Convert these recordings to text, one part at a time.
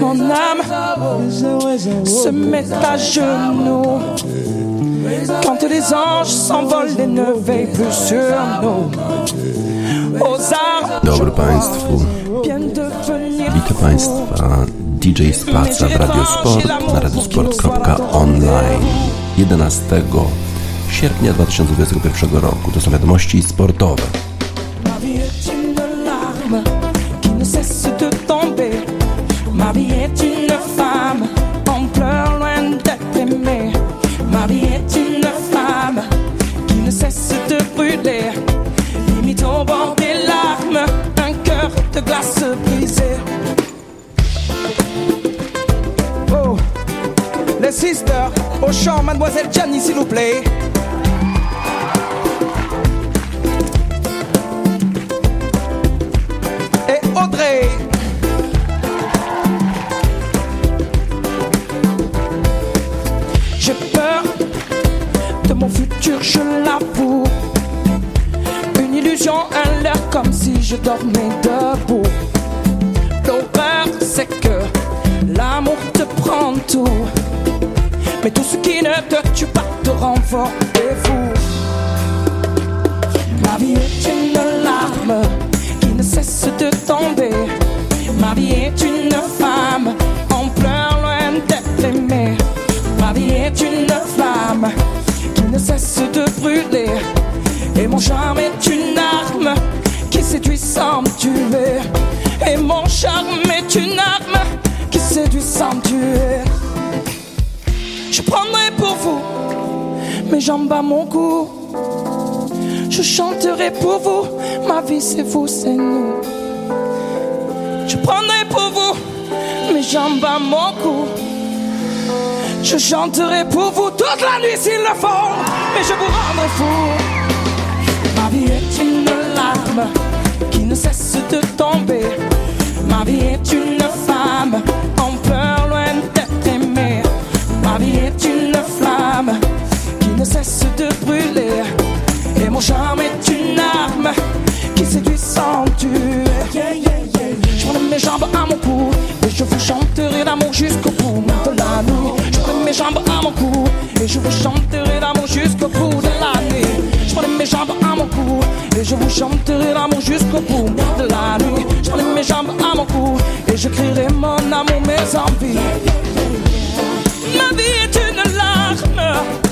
Mon âme se met à genoux. Quand les anges s'envolent et ne veillent plus sur nous. Aux armes, Dobry Państwu. Witam Państwa. DJ Spaca w Radiosport na radiosport.online 11 sierpnia 2021 roku. To są wiadomości sportowe. Ma vie est une femme en pleurs loin d'être aimée. Ma vie est une femme qui ne cesse de brûler. Limite au bord des larmes, un cœur de glace brisé. Oh, les sisters, au chant, mademoiselle Gianni, s'il vous plaît. Mes jambes à mon cou. Je chanterai pour vous, ma vie c'est vous, c'est nous. Je prendrai pour vous mes jambes à mon cou. Je chanterai pour vous toute la nuit s'il le faut, mais je vous rendrai fou. Ma vie est une larme qui ne cesse de tomber. Ma vie est une femme en peur loin d'être aimée. Ma vie est cesse de brûler. Et mon charme est une arme qui séduit sans tuer. Je prends mes jambes à mon cou et je vous chanterai l'amour jusqu'au bout de la nuit. Je prends mes jambes à mon cou et je vous chanterai l'amour jusqu'au bout de la nuit. Je prends mes jambes à mon cou et je vous chanterai l'amour jusqu'au bout de la nuit. Je prends mes jambes à mon cou et je crierai mon amour, mes envies. Ma vie est une larme.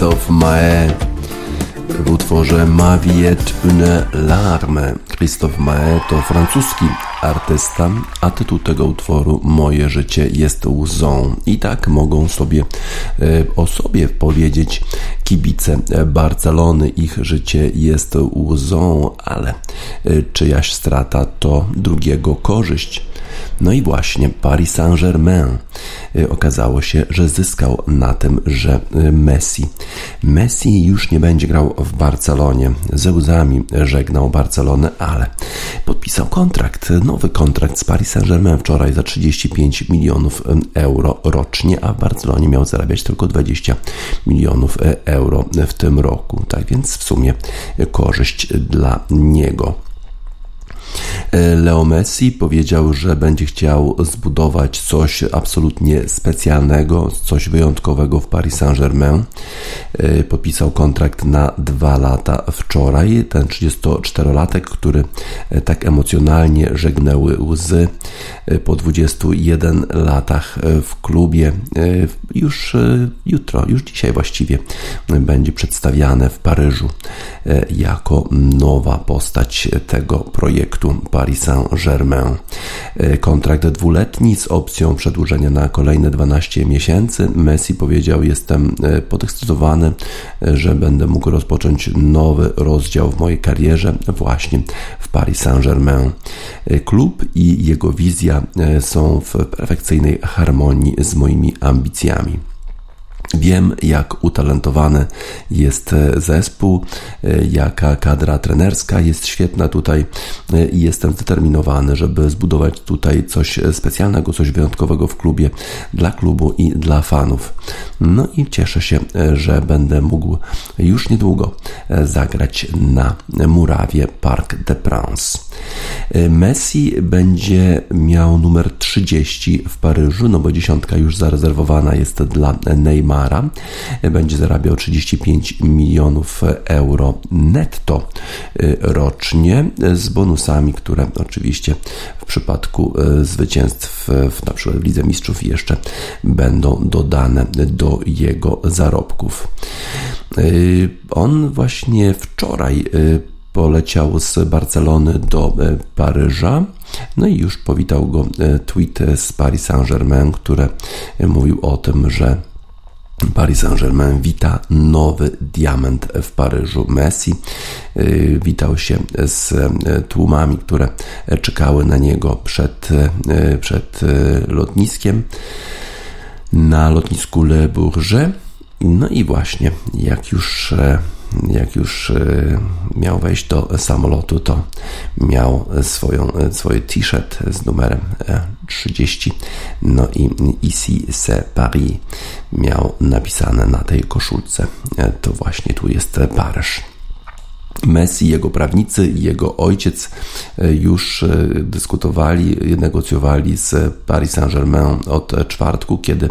Christophe Mae w utworze Ma vie est une larme. Christophe Mae to francuski artysta, a tytuł tego utworu Moje życie jest łzą. I tak mogą sobie e, o sobie powiedzieć kibice Barcelony. Ich życie jest łzą, ale e, czyjaś strata to drugiego korzyść. No i właśnie Paris Saint-Germain y, okazało się, że zyskał na tym, że y, Messi. Messi już nie będzie grał w Barcelonie. Ze łzami żegnał Barcelonę, ale podpisał kontrakt, nowy kontrakt z Paris Saint-Germain wczoraj za 35 milionów euro rocznie, a w Barcelonie miał zarabiać tylko 20 milionów euro w tym roku. Tak więc w sumie korzyść dla niego. Leo Messi powiedział, że będzie chciał zbudować coś absolutnie specjalnego, coś wyjątkowego w Paris Saint-Germain. Podpisał kontrakt na dwa lata wczoraj. Ten 34-latek, który tak emocjonalnie żegnęły łzy po 21 latach w klubie, już jutro, już dzisiaj właściwie będzie przedstawiane w Paryżu jako nowa postać tego projektu Paris Saint-Germain. E, kontrakt dwuletni z opcją przedłużenia na kolejne 12 miesięcy. Messi powiedział: Jestem e, podekscytowany, e, że będę mógł rozpocząć nowy rozdział w mojej karierze właśnie w Paris Saint-Germain. Klub i jego wizja są w perfekcyjnej harmonii z moimi ambicjami. Wiem, jak utalentowany jest e, zespół, e, jaka kadra trenerska jest świetna tutaj e, i jestem zdeterminowany, żeby zbudować tutaj coś specjalnego, coś wyjątkowego w klubie, dla klubu i dla fanów. No i cieszę się, że będę mógł już niedługo zagrać na murawie Parc de Prince. Messi będzie miał numer 30 w Paryżu, no bo dziesiątka już zarezerwowana jest dla Neymara będzie zarabiał 35 milionów euro netto y, rocznie z bonusami, które oczywiście w przypadku y, zwycięstw w na przykład w Lidze Mistrzów jeszcze będą dodane do jego zarobków. Y, on właśnie wczoraj poleciał z Barcelony do Paryża. No i już powitał go tweet z Paris Saint-Germain, który mówił o tym, że Paris Saint-Germain wita nowy diament w Paryżu. Messi witał się z tłumami, które czekały na niego przed, przed lotniskiem na lotnisku Le Bourget. No i właśnie, jak już jak już e, miał wejść do samolotu, to miał swoją, e, swoje t-shirt z numerem 30. E, no i ici c'est Paris miał napisane na tej koszulce. To właśnie tu jest Paryż. Messi, jego prawnicy i jego ojciec e, już e, dyskutowali, negocjowali z Paris Saint-Germain od czwartku, kiedy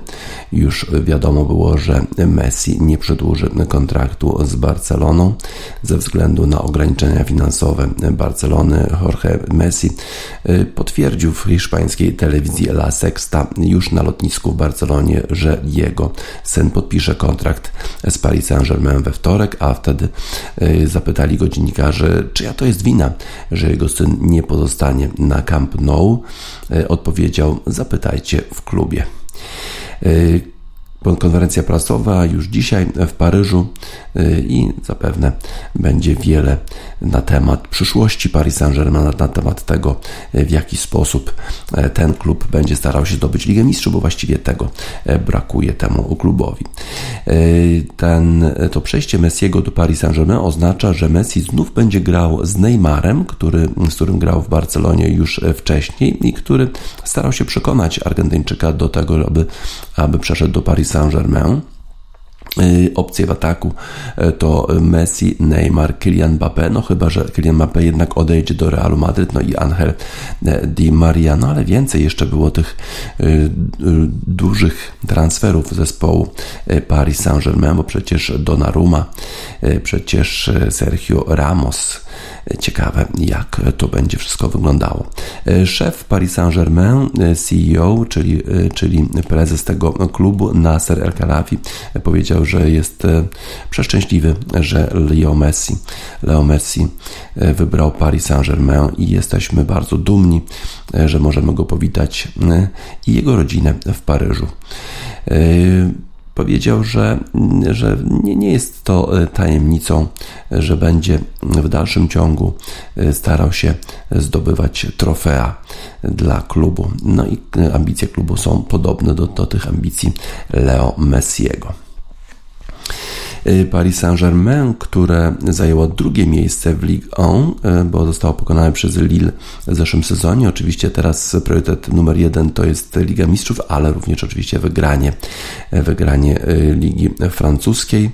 już wiadomo było, że Messi nie przedłuży kontraktu z Barceloną ze względu na ograniczenia finansowe Barcelony. Jorge Messi e, potwierdził w hiszpańskiej telewizji La Sexta już na lotnisku w Barcelonie, że jego syn podpisze kontrakt z Paris Saint-Germain we wtorek, a wtedy zapytali go dziennikarze, czyja to jest wina, że jego syn nie pozostanie na Camp Nou. E, odpowiedział: Zapytajcie w klubie. Konferencja prasowa już dzisiaj w Paryżu y, i zapewne będzie wiele na temat przyszłości Paris Saint-Germain, na temat tego, y, w jaki sposób y, ten klub będzie starał się zdobyć Ligę Mistrzów, bo właściwie tego brakuje temu klubowi. Ten, to przejście Messiego do Paris Saint-Germain oznacza, że Messi znów będzie grał z Neymarem, który, z którym grał w Barcelonie już wcześniej i który starał się przekonać Argentyńczyka do tego, aby, aby przeszedł do Paris Saint-Germain. Y, opcje w ataku y, to Messi, Neymar, Kylian Mbappé, no chyba, że Kylian Mbappé jednak odejdzie do Realu Madryt, no i Angel y, Di Maria, no ale więcej jeszcze było tych dużych transferów zespołu Paris Saint-Germain, bo przecież Donnarumma, przecież Sergio Ramos, Ciekawe, jak to będzie wszystko wyglądało. Szef Paris Saint-Germain, CEO, czyli, czyli prezes tego klubu, Nasser El Khelafi, powiedział, że jest przeszczęśliwy, że Leo Messi, Leo Messi wybrał Paris Saint-Germain i jesteśmy bardzo dumni, że możemy go powitać i jego rodzinę w Paryżu powiedział, że, że nie, nie jest to e, tajemnicą, że będzie w dalszym ciągu e, starał się zdobywać trofea dla klubu. No i e, ambicje klubu są podobne do, do tych ambicji Leo Messiego. Y, Paris Saint-Germain, które zajęło drugie miejsce w Ligue 1, y, bo zostało pokonane przez Lille w zeszłym sezonie. Oczywiście teraz priorytet numer jeden to jest Liga Mistrzów, ale również oczywiście wygranie, wygranie y, Ligi Francuskiej.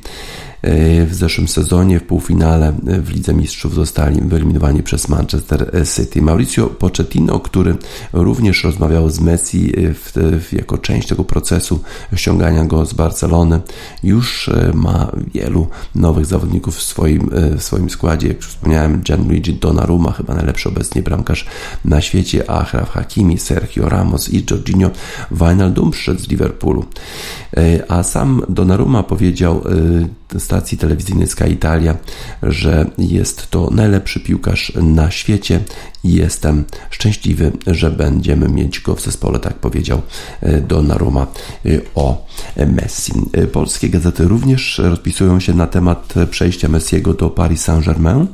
W zeszłym sezonie w półfinale w Lidze Mistrzów zostali wyeliminowani przez Manchester City. Mauricio Pochettino, który również rozmawiał z Messi w, w, jako część tego procesu ściągania go z Barcelony, już ma wielu nowych zawodników w swoim, w swoim składzie. Jak wspomniałem, Gianluigi Donnarumma, chyba najlepszy obecnie bramkarz na świecie, Achraf Hakimi, Sergio Ramos i Jorginho Wijnaldum przyszedł z Liverpoolu. A sam Donnarumma powiedział stacji telewizyjnej Sky Italia, że jest to najlepszy piłkarz na świecie i jestem szczęśliwy, że będziemy mieć go w zespole, tak powiedział e, Donnarumma e, o Messi. E, polskie gazety również rozpisują się na temat przejścia Messiego do Paris Saint-Germain.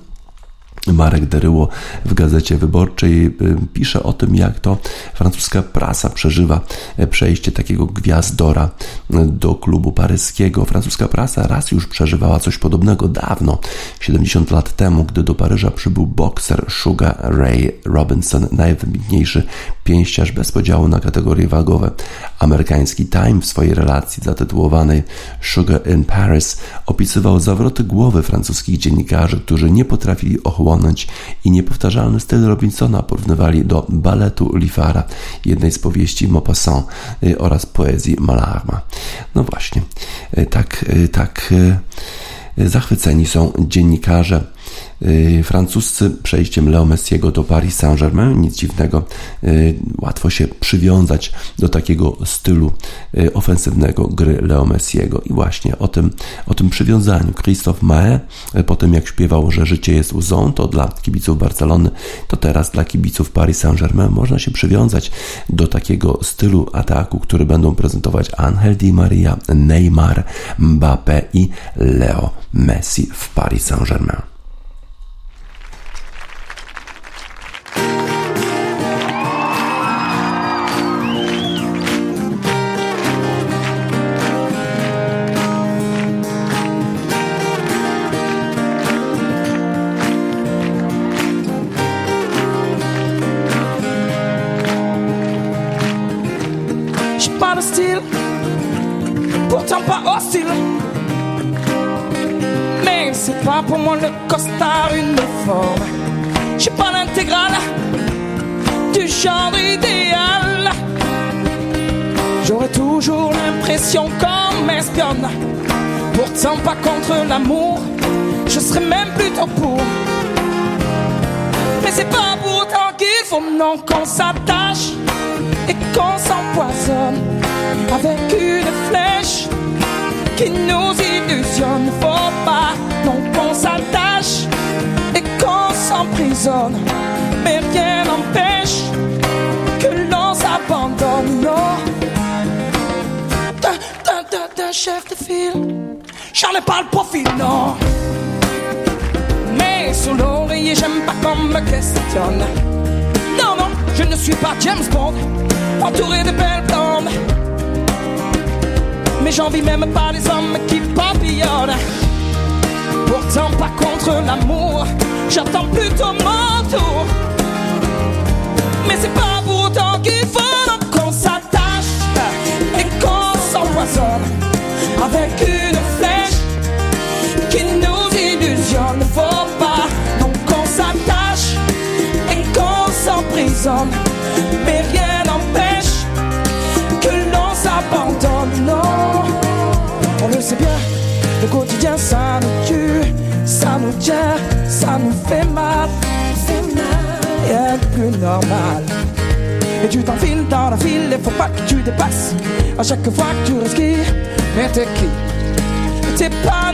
Marek Deryło w Gazecie Wyborczej y, pisze o tym, jak to francuska prasa przeżywa e, przejście takiego gwiazdora e, do klubu paryskiego. Francuska prasa raz już przeżywała coś podobnego dawno, 70 lat temu, gdy do Paryża przybył bokser Sugar Ray Robinson, najwybitniejszy pięściarz bez podziału na kategorie wagowe. Amerykański Time w swojej relacji zatytułowanej Sugar in Paris opisywał zawroty głowy francuskich dziennikarzy, którzy nie potrafili ochłonąć i niepowtarzalny styl Robinsona porównywali do baletu Lifara, jednej z powieści Maupassant y, oraz poezji Mallarma. No właśnie, y, tak, y, tak zachwyceni są dziennikarze francuscy przejściem Leo Messiego do Paris Saint-Germain. Nic dziwnego, y, łatwo się przywiązać do takiego stylu y, ofensywnego gry Leo Messiego. I właśnie o tym, o tym przywiązaniu. Christophe Mae, po tym jak śpiewał, że życie jest łzą, to dla kibiców Barcelony, to teraz dla kibiców Paris Saint-Germain można się przywiązać do takiego stylu ataku, który będą prezentować Angel Di Maria, Neymar, Mbappé i Leo Messi w Paris Saint-Germain. Mais rien n'empêche que l'on s'abandonne. Non, on le sait bien, le quotidien ça nous tue ça nous tient, ça nous fait mal, rien de plus normal. Et tu t'enfiles dans la file, il faut pas que tu dépasses. À chaque fois que tu respires, mais t'es qui? T'es pas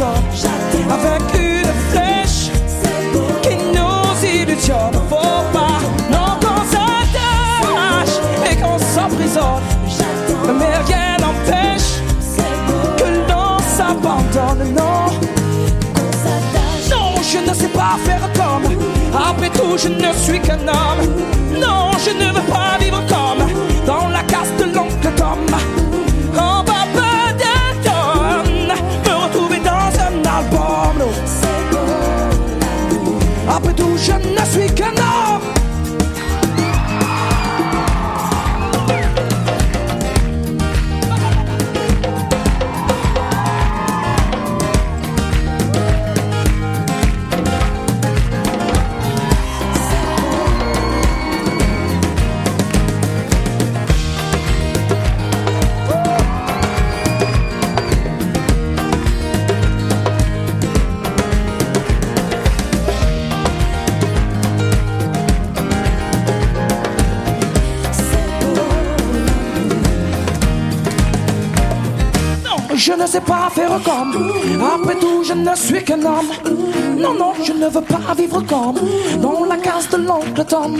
avec une flèche qui nous illusionne. Faut pas, non, qu'on s'attache et qu'on s'emprisonne. Mais rien n'empêche que l'on s'abandonne. Non, non, je ne sais pas faire comme. Après tout, je ne suis qu'un homme. Non, je ne sais pas faire comme. Après tout, je ne suis qu'un homme. Non, non, je ne veux pas vivre comme dans la case de l'oncle Tom.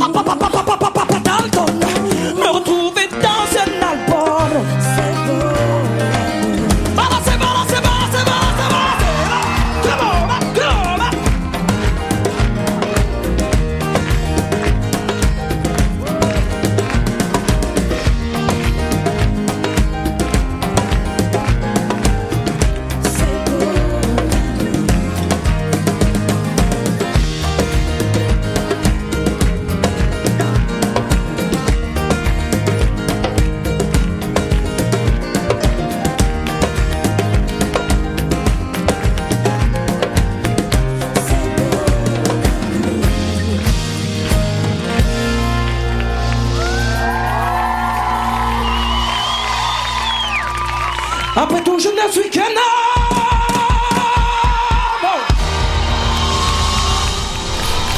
Ah,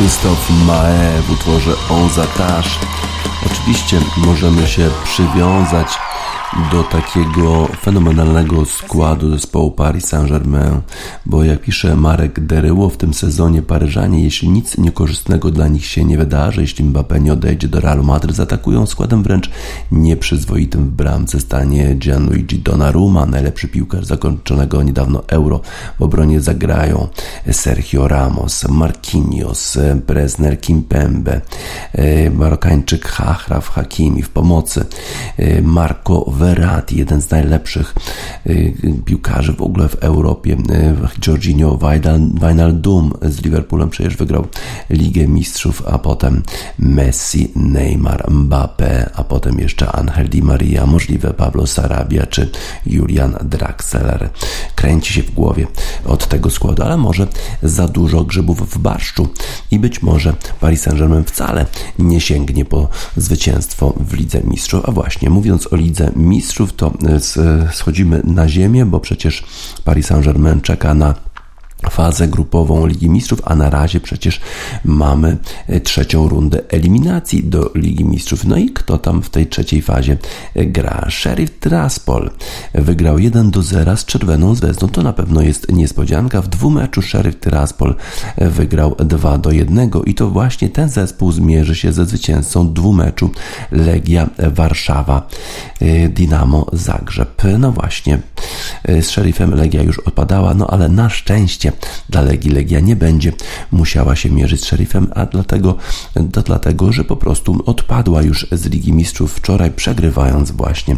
Krzysztof Mae w utworze On. Oczywiście możemy się przywiązać do takiego fenomenalnego składu zespołu Paris Saint-Germain, bo jak pisze Marek Deryło w tym sezonie Paryżanie, jeśli nic niekorzystnego dla nich się nie wydarzy, jeśli Mbappé nie odejdzie do Realu Madryt, zaatakują składem wręcz nieprzyzwoitym w bramce stanie Gianluigi Donnarumma, najlepszy piłkarz zakończonego niedawno Euro. W obronie zagrają Sergio Ramos, Marquinhos, Bresner Kimpembe, e, Marokańczyk Hachraf Hakimi w pomocy, e, Marco Verratti, jeden z najlepszych y, piłkarzy w ogóle w Europie. Y, Jorginho Wijnal- Wijnaldum z Liverpoolem przecież wygrał Ligę Mistrzów, a potem Messi, Neymar, Mbappé, a potem jeszcze Angel Di Maria, możliwe Pablo Sarabia czy Julian Draxler. Kręci się w głowie od tego składu, ale może za dużo grzybów w barszczu i być może Paris Saint-Germain wcale nie sięgnie po zwycięstwo w Lidze Mistrzów. A właśnie, mówiąc o Lidze Mistrzów, to e, s- schodzimy na ziemię, bo przecież Paris Saint-Germain czeka na fazę grupową Ligi Mistrzów, a na razie przecież mamy e, trzecią rundę eliminacji do Ligi Mistrzów. No i kto tam w tej trzeciej fazie e, gra? Sheriff Tiraspol wygrał 1 do 0 z Czerwoną Zvezdą. To na pewno jest niespodzianka. W dwumeczu Sheriff Tiraspol e, wygrał 2 do 1 i to właśnie ten zespół zmierzy się ze zwycięzcą dwumeczu Legia Warszawa Dinamo Zagrzeb. No właśnie, z Sheriffem Legia już odpadała, no ale na szczęście dla Legii Legia nie będzie musiała się mierzyć z Sheriffem, a dlatego, to dlatego, że po prostu odpadła już z Ligi Mistrzów wczoraj, przegrywając właśnie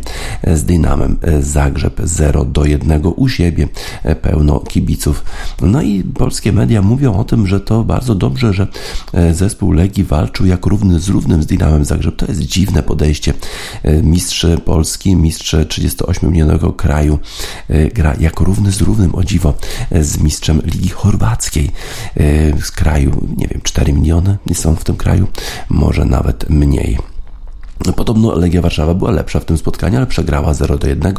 z Dynamem Zagrzeb 0 do 1 u siebie, pełno kibiców. No i polskie media mówią o tym, że to bardzo dobrze, że zespół Legii walczył jak równy z równym z Dynamem Zagrzeb. To jest dziwne podejście. Mistrz Polski, mistrz 38-milionowego kraju gra jak równy z równym, o dziwo, z mistrzem Ligi Chorwackiej z kraju, nie wiem, 4 miliony są w tym kraju, może nawet mniej. Podobno Legia Warszawa była lepsza w tym spotkaniu, ale przegrała 0 do 1,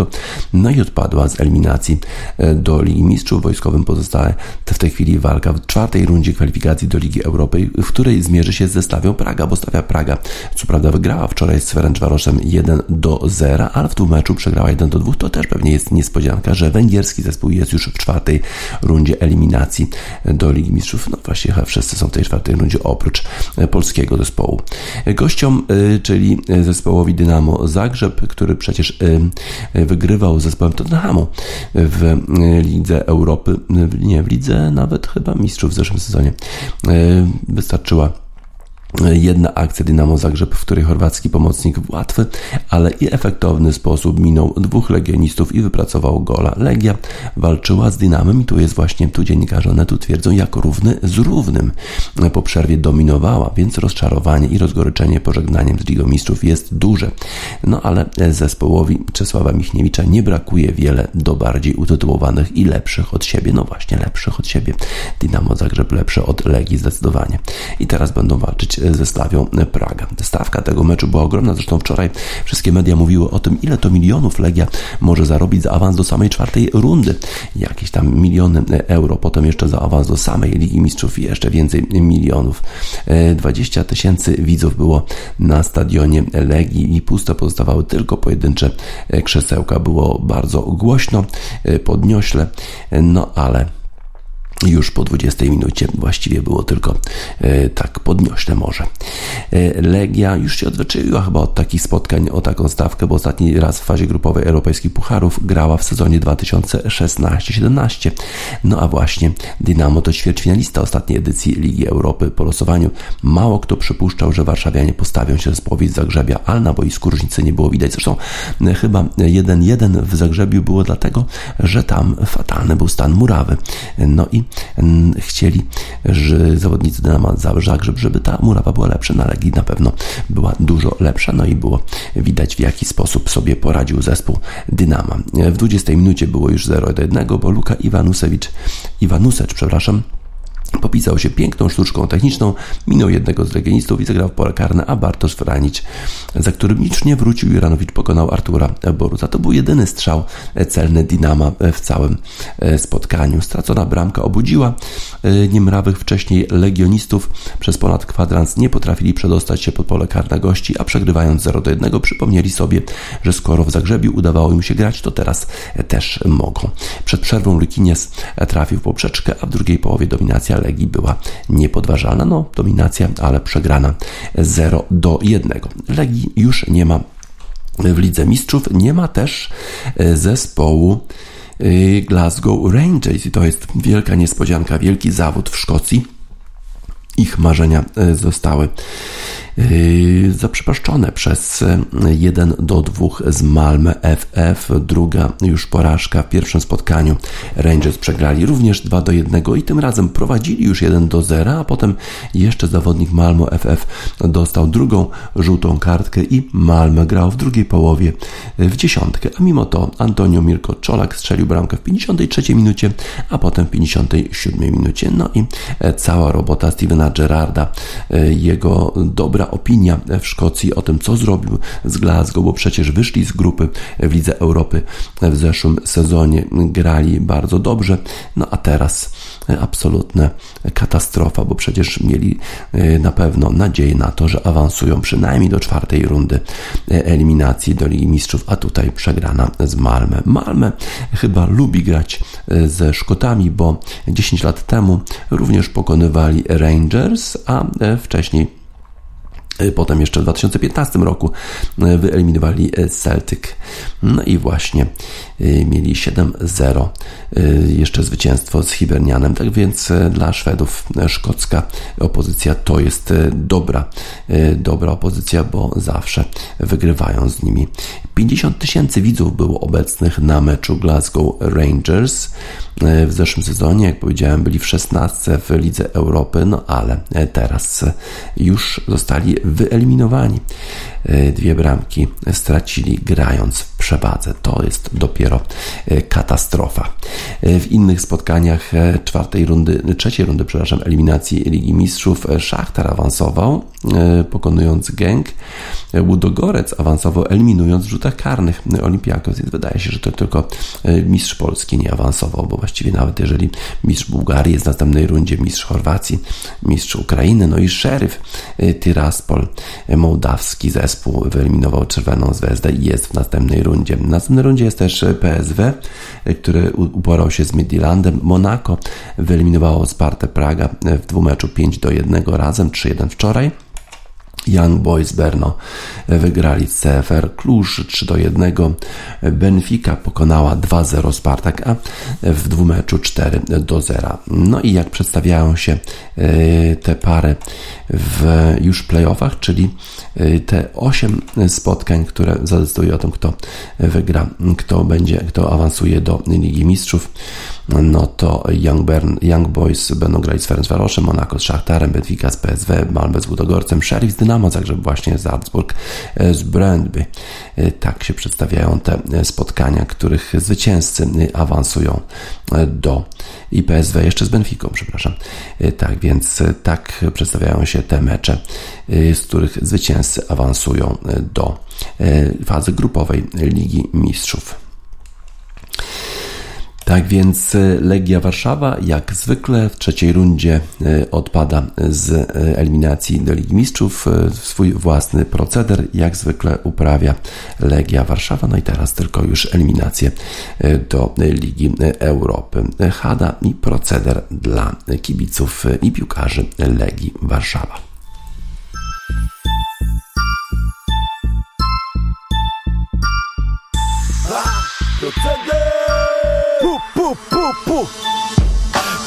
no i odpadła z eliminacji e, do Ligi Mistrzów. Wojskowym pozostaje w tej chwili walka w czwartej rundzie kwalifikacji do Ligi Europy, w której zmierzy się ze Stawią Praga, bo Stawia Praga co prawda wygrała wczoraj z Ferencvaroszem 1 do 0, ale w tym meczu przegrała 1 do 2. To też pewnie jest niespodzianka, że węgierski zespół jest już w czwartej rundzie eliminacji do Ligi Mistrzów. No właśnie, wszyscy są w tej czwartej rundzie oprócz e, polskiego zespołu. Gościom, e, czyli zespołowi Dynamo Zagrzeb, który przecież wygrywał z zespołem Tottenhamu w Lidze Europy, nie, w Lidze nawet chyba mistrzów w zeszłym sezonie. Wystarczyła Jedna akcja Dynamo Zagrzeb, w której chorwacki pomocnik w łatwy, ale i efektowny sposób minął dwóch legionistów i wypracował gola. Legia walczyła z Dynamem i tu jest właśnie, tu dziennikarze Onetu twierdzą, jak równy z równym. Po przerwie dominowała, więc rozczarowanie i rozgoryczenie pożegnaniem z Ligą Mistrzów jest duże. No ale zespołowi Czesława Michniewicza nie brakuje wiele do bardziej utytułowanych i lepszych od siebie. No właśnie, lepszych od siebie. Dynamo Zagrzeb lepsze od Legii zdecydowanie. I teraz będą walczyć ze Slawią Praga. Stawka tego meczu była ogromna, zresztą wczoraj wszystkie media mówiły o tym, ile to milionów Legia może zarobić za awans do samej czwartej rundy. Jakieś tam miliony euro, potem jeszcze za awans do samej Ligi Mistrzów i jeszcze więcej milionów. 20 tysięcy widzów było na stadionie Legii i puste pozostawały tylko pojedyncze krzesełka. Było bardzo głośno, podniośle, no ale już po 20 minucie właściwie było tylko e, tak podnośne może. E, Legia już się odwyczaiła chyba od takich spotkań o taką stawkę, bo ostatni raz w fazie grupowej europejskich pucharów grała w sezonie 2016-17. No a właśnie Dynamo to ćwierćfinalista ostatniej edycji Ligi Europy po losowaniu. Mało kto przypuszczał, że warszawianie postawią się z Zagrzebia, ale na boisku różnicy nie było widać. Zresztą e, chyba 1-1 w Zagrzebiu było dlatego, że tam fatalny był stan murawy. No i chcieli że zawodnicy Dynama Zagrzeb, żeby ta murawa była lepsza. Na Legii na pewno była dużo lepsza, no i było widać w jaki sposób sobie poradził zespół Dynama. W 20 minucie było już 0 do 1, bo Luka Iwanusewicz, Iwanusecz, przepraszam, Popisał się piękną sztuczką techniczną, minął jednego z legionistów i zagrał w pole karne, a Bartosz Franić, za którym nic nie wrócił, Juranowicz pokonał Artura Borusa. To był jedyny strzał celny Dinama w całym e, spotkaniu. Stracona bramka obudziła e, niemrawych wcześniej legionistów. Przez ponad kwadrans nie potrafili przedostać się pod pole karne gości, a przegrywając 0 do 1 przypomnieli sobie, że skoro w Zagrzebiu udawało im się grać, to teraz też mogą. Przed przerwą Lykinies trafił w poprzeczkę, a w drugiej połowie dominacja Legii była niepodważalna. No, dominacja, ale przegrana 0 do 1. Legii już nie ma w Lidze Mistrzów, nie ma też e, zespołu e, Glasgow Rangers i to jest wielka niespodzianka, wielki zawód w Szkocji. Ich marzenia e, zostały zaprzepaszczone przez 1 yy, do 2 z Malmö FF. Druga już porażka w pierwszym spotkaniu. Rangers przegrali również 2 do 1 i tym razem prowadzili już 1 do 0, a potem jeszcze zawodnik Malmö FF dostał drugą żółtą kartkę i Malmö grał w drugiej połowie w dziesiątkę. A mimo to Antonio Mirko Czolak strzelił bramkę w 53 minucie, a potem w 57 minucie. No i e, cała robota Stevena Gerarda, e, jego dobra opinia w Szkocji o tym, co zrobił z Glasgow, bo przecież wyszli z grupy w Lidze Europy w zeszłym sezonie, grali bardzo dobrze, no a teraz absolutna katastrofa, bo przecież mieli e, na pewno nadzieję na to, że awansują przynajmniej do czwartej rundy e, eliminacji do Ligi Mistrzów, a tutaj przegrana z Malmę. Malmę chyba lubi grać e, ze Szkotami, bo 10 lat temu również pokonywali Rangers, a wcześniej potem jeszcze w 2015 roku y, wyeliminowali y, Celtic. No i właśnie mieli 7-0 jeszcze zwycięstwo z Hibernianem. Tak więc dla Szwedów szkocka opozycja to jest dobra, dobra opozycja, bo zawsze wygrywają z nimi. 50 tysięcy widzów było obecnych na meczu Glasgow Rangers w zeszłym sezonie. Jak powiedziałem, byli w 16 w Lidze Europy, no ale teraz już zostali wyeliminowani. Dwie bramki stracili grając przewadze. To jest dopiero e, katastrofa. E, w innych spotkaniach czwartej rundy, trzeciej rundy, przepraszam, eliminacji Ligi Mistrzów Szachtar awansował pokonując Gęg. Łudogorec awansował eliminując w rzutach karnych Olimpiakos, więc wydaje się, że to tylko mistrz Polski nie awansował, bo właściwie nawet jeżeli mistrz Bułgarii jest w następnej rundzie, mistrz Chorwacji, mistrz Ukrainy, no i szeryf Tiraspol, mołdawski zespół wyeliminował Czerwoną Zvezdę i jest w następnej rundzie. W następnej rundzie jest też PSW, który uporał się z Midlandem. Monaco wyeliminowało Spartę Praga w dwumeczu 5 do 1 razem, 3-1 wczoraj. Young Boys Berno wygrali z CFR Klusz 3 do 1. Benfica pokonała 2-0 Spartak, a w dwumeczu 4 do 0. No i jak przedstawiają się e, te pary w już playoffach, czyli e, te 8 spotkań, które zadecydują o tym, kto wygra, kto będzie, kto awansuje do Ligi Mistrzów no to Young, Bern, Young Boys będą grali z Ferencvaroszem, Monaco z Szachtarem, Benfica z PSW, Malmö z Ludogorcem, Sheriff z Dynamo, także właśnie Salzburg e, z Brøndby. E, tak się przedstawiają te e, spotkania, których zwycięzcy awansują do i PSW jeszcze z Benficą, przepraszam. Tak więc tak przedstawiają się te mecze, z których zwycięzcy awansują do fazy grupowej Ligi Mistrzów. Tak więc e, Legia Warszawa jak zwykle w trzeciej rundzie e, odpada z e, eliminacji do Ligi Mistrzów. Swój własny proceder jak zwykle uprawia Legia Warszawa. No i teraz tylko już eliminację do Ligi Europy. Hada i proceder dla kibiców i piłkarzy Legii Warszawa. Proceder! Pu, pu, pu.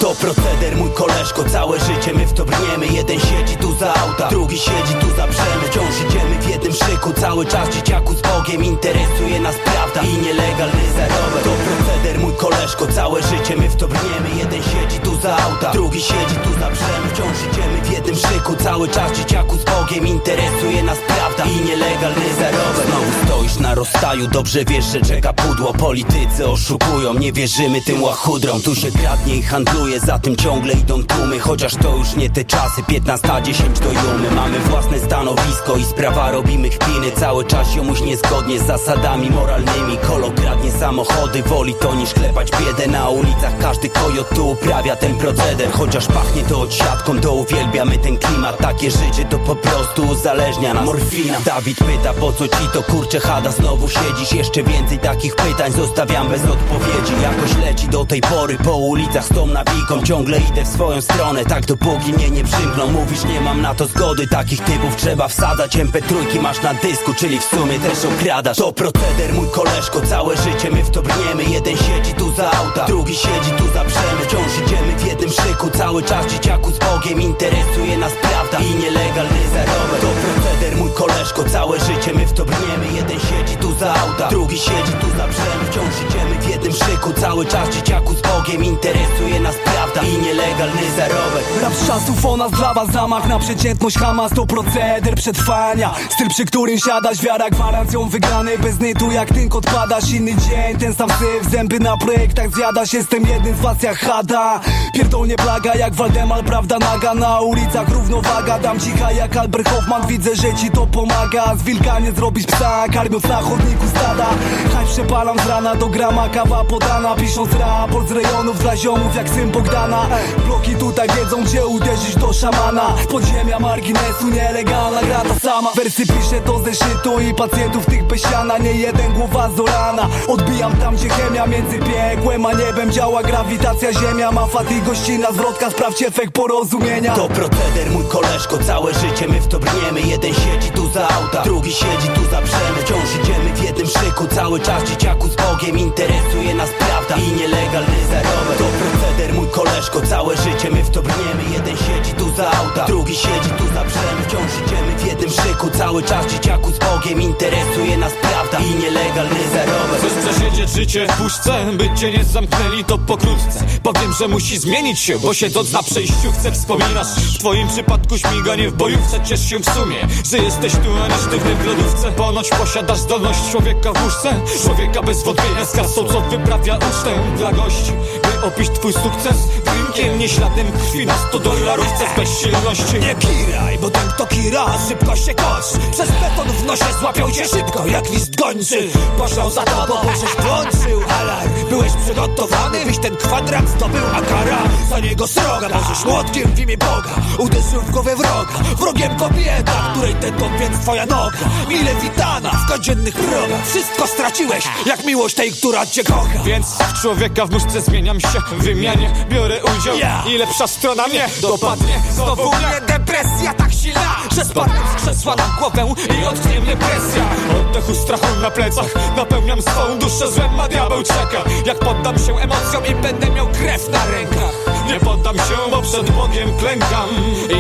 To proceder, mój koleżko, całe życie my w to brniemy. Jeden siedzi tu za auta, drugi siedzi tu za brzemy Wciąż idziemy w jednym szyku, cały czas dzieciaku z Bogiem Interesuje nas prawda i nielegalny zarobek To proceder, mój koleżko, całe życie my w to brniemy. Jeden siedzi tu auta, drugi siedzi tu za brzemy Wciąż idziemy w jednym szyku, cały czas dzieciaku z Bogiem Interesuje nas prawda i nielegalny zarobek Znowu stoisz na rozstaju, dobrze wiesz, że czeka pudło. Politycy oszukują, nie wierzymy tym łachudrom. Tu się kradnie i handluje, za tym ciągle idą tłumy. Chociaż to już nie te czasy, 15, 10 do jumy. Mamy własne stanowisko i sprawa robimy kpiny. Cały czas jomuś niezgodnie z zasadami moralnymi. Kolo kradnie samochody, woli to niż klepać biedę. Na ulicach każdy kojot tu uprawia ten proceder. Chociaż pachnie to odsiadką, to uwielbiamy ten klimat. Takie życie to po prostu uzależnia nas. Morfina. Dawid pyta po co ci to kurcze hada? Znowu siedzisz, jeszcze więcej takich pytań Zostawiam bez odpowiedzi. Jakoś leci do tej pory po ulicach z tą nawiką. Ciągle idę w swoją stronę, tak dopóki mnie nie przymkną. Mówisz nie mam na to zgody, takich typów trzeba wsadzać. MP3 masz na dysku, czyli w sumie też okradasz. To proceder mój koleżko, całe życie my w to brniemy. Jeden siedzi tu za auta, drugi siedzi tu za brzemy. Wciąż idziemy w jednym szyku, cały czas dzieciaku z Bogiem Interesuje nas prawda i nielegalny zarobek proceder mój koleżko, całe życie my w to brniemy. Jeden siedzi tu za auta, drugi siedzi tu za brzemy Wciąż idziemy w jednym szyku, cały czas dzieciaku z Bogiem Interesuje nas prawda i nielegalny zarobek. Rap z czasów o nas dla was zamach na przeciętność Hamas to proceder przetrwania. Styl przy którym siadasz, wiara gwarancją wygrany. Bez nytu jak tynk odpadasz, inny dzień Ten sam syf, zęby na projektach zjadasz Jestem jednym z was jak Hada. Pierdolnie plaga jak Waldemar, prawda naga. Na ulicach równowaga, dam cicha jak Albert Hoffman. Widzę, że to pomaga. Z wilka nie zrobisz psa, karmiąc na chodniku stada. Haj przepalam z rana do grama, kawa podana Pisząc raport z rejonów dla ziomów jak syn Bogdana. Bloki tutaj wiedzą gdzie uderzyć do szamana. Podziemia marginesu nielegalna gra ta sama. Wersy piszę to ze szytu i pacjentów tych bez siana. Nie jeden głowa z rana Odbijam tam gdzie chemia między piekłem a niebem Działa. Grawitacja ziemia Ma fat i gościna zwrotka Sprawdź efekt porozumienia. To proceder mój koleżko, całe życie my w to brniemy. Jeden siedzi tu za auta, drugi siedzi tu za brzemy Wciąż idziemy jednym szyku, cały czas dzieciaku z Bogiem Interesuje nas prawda i nielegalny zarobek To proceder mój koleżko, całe życie my w to brniemy. Jeden siedzi tu za auta, drugi siedzi tu za brzemy Wciąż idziemy w jednym szyku, cały czas dzieciaku z Bogiem Interesuje nas prawda i nielegalny zarobek Chcesz przesiedzieć życie w puszce, by cię nie zamknęli to pokrótce. Powiem, że musi zmienić się, bo siedząc na przejściu chcę wspominasz W twoim przypadku śmiganie w bojówce Ciesz się w sumie, że jesteś tu, a nie sztywny w lodówce. Ponoć posiadasz zdolność człowieka w łóżce. Człowieka bez wątpienia z kasą, co wyprawia ucztę dla gości Opić twój sukces. Drinkiem Nie śladem krwi na 100 dolarówce z bezsilności. Nie kiraj, bo ten kto kira szybko się kosz Przez beton w nosie złapią cię szybko jak list gończy. Poszło za tobą, bo żeś włączył alarm. Byłeś przygotowany, byś ten kwadrat zdobył A kara za niego sroga. Możesz młotkiem w imię Boga Uderzył w głowę wroga. Wrogiem kobieta, której ten więc twoja noga. Mile witana w codziennych progach. Wszystko straciłeś, jak miłość tej, która cię kocha. Więc w człowieka w muszce zmieniam się W wymianie biorę udział. I lepsza strona mnie dopadnie. Znowu mnie depresja tak silna Że spadnę z krzesła na głowę I odknie mnie presja. Oddechu strachu na plecach Napełniam swą duszę złem, a diabeł czeka. Jak poddam się emocjom i będę miał krew na rękach. Nie poddam się, bo przed Bogiem klękam.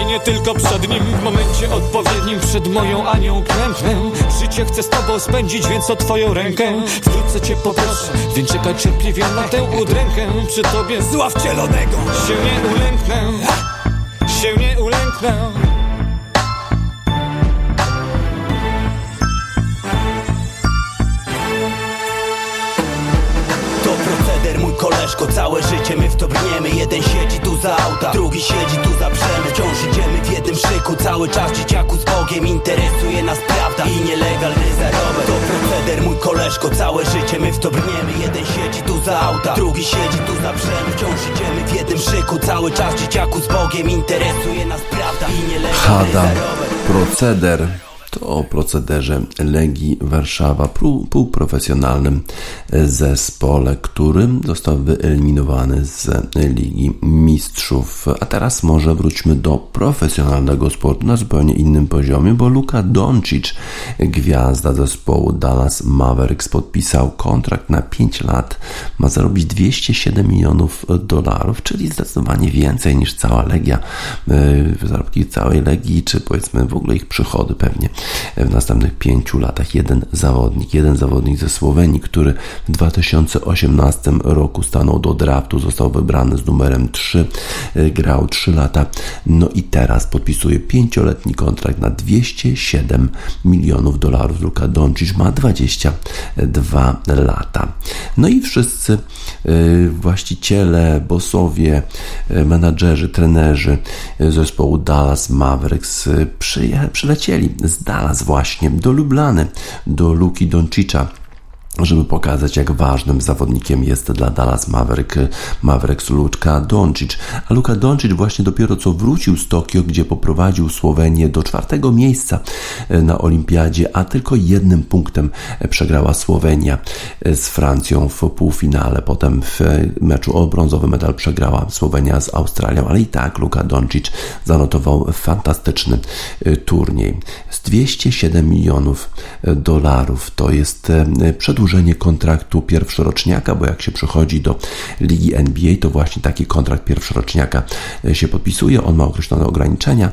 I nie tylko przed Nim W momencie odpowiednim przed moją Anią klęknę. Życie chcę z Tobą spędzić, więc o Twoją rękę. Wkrótce Cię poproszę, więc czekaj cierpliwie na tę udrękę Przy Tobie Zła wcielonego się nie ulęknę. Się nie ulęknę. To proceder mój koleżko, całe życie my w to brniemy. Jeden siedzi tu za auta, drugi siedzi tu za brzemy szyku, cały czas dzieciaku z Bogiem Interesuje nas prawda i nielegalny zarobek. To proceder mój koleżko, całe życie my w to brniemy. Jeden siedzi tu za auta, drugi siedzi tu za brzemy Wciąż idziemy w jednym szyku, cały czas dzieciaku z Bogiem Interesuje nas prawda i nielegalny Hada, zarobek. Proceder. To o procederze Legii Warszawa, półprofesjonalnym zespole, który został wyeliminowany z Ligi Mistrzów. A teraz może wróćmy do profesjonalnego sportu na zupełnie innym poziomie, bo Luka Doncic, gwiazda zespołu Dallas Mavericks, podpisał kontrakt na 5 lat. Ma zarobić 207 milionów dolarów, czyli zdecydowanie więcej niż cała Legia, yy, zarobki całej Legii, czy powiedzmy w ogóle ich przychody pewnie w następnych pięciu latach. Jeden zawodnik, jeden zawodnik ze Słowenii, który w 2018 roku stanął do draftu, został wybrany z numerem 3, yy, grał 3 lata, no i teraz podpisuje pięcioletni kontrakt na 207 milionów dolarów. Luka Doncic ma 22 lata. No i wszyscy yy, właściciele, bossowie, yy, menadżerzy, trenerzy zespołu Dallas Mavericks przylecieli z Dallas właśnie do Lublany, do Luki Doncicza żeby pokazać, jak ważnym zawodnikiem jest dla Dallas Maverick, Mavericks Luka Doncic. A Luka Doncic właśnie dopiero co wrócił z Tokio, gdzie poprowadził Słowenię do czwartego miejsca na olimpiadzie, a tylko jednym punktem przegrała Słowenia z Francją w półfinale. Potem w meczu o brązowy medal przegrała Słowenia z Australią, ale i tak Luka Doncic zanotował fantastyczny turniej. Z 207 milionów dolarów to jest przedłużenie kontraktu pierwszoroczniaka, bo jak się przechodzi do ligi NBA, to właśnie taki kontrakt pierwszoroczniaka się podpisuje. On ma określone ograniczenia,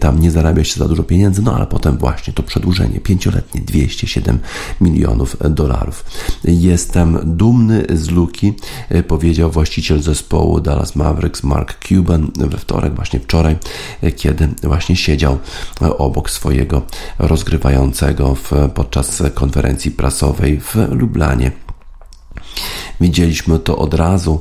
tam nie zarabia się za dużo pieniędzy, no ale potem właśnie to przedłużenie pięcioletnie 207 milionów dolarów. Jestem dumny z Luki, powiedział właściciel zespołu Dallas Mavericks Mark Cuban we wtorek, właśnie wczoraj, kiedy właśnie siedział obok swojego rozgrywającego w, podczas konferencji prasowej w Lublanie. Widzieliśmy to od razu,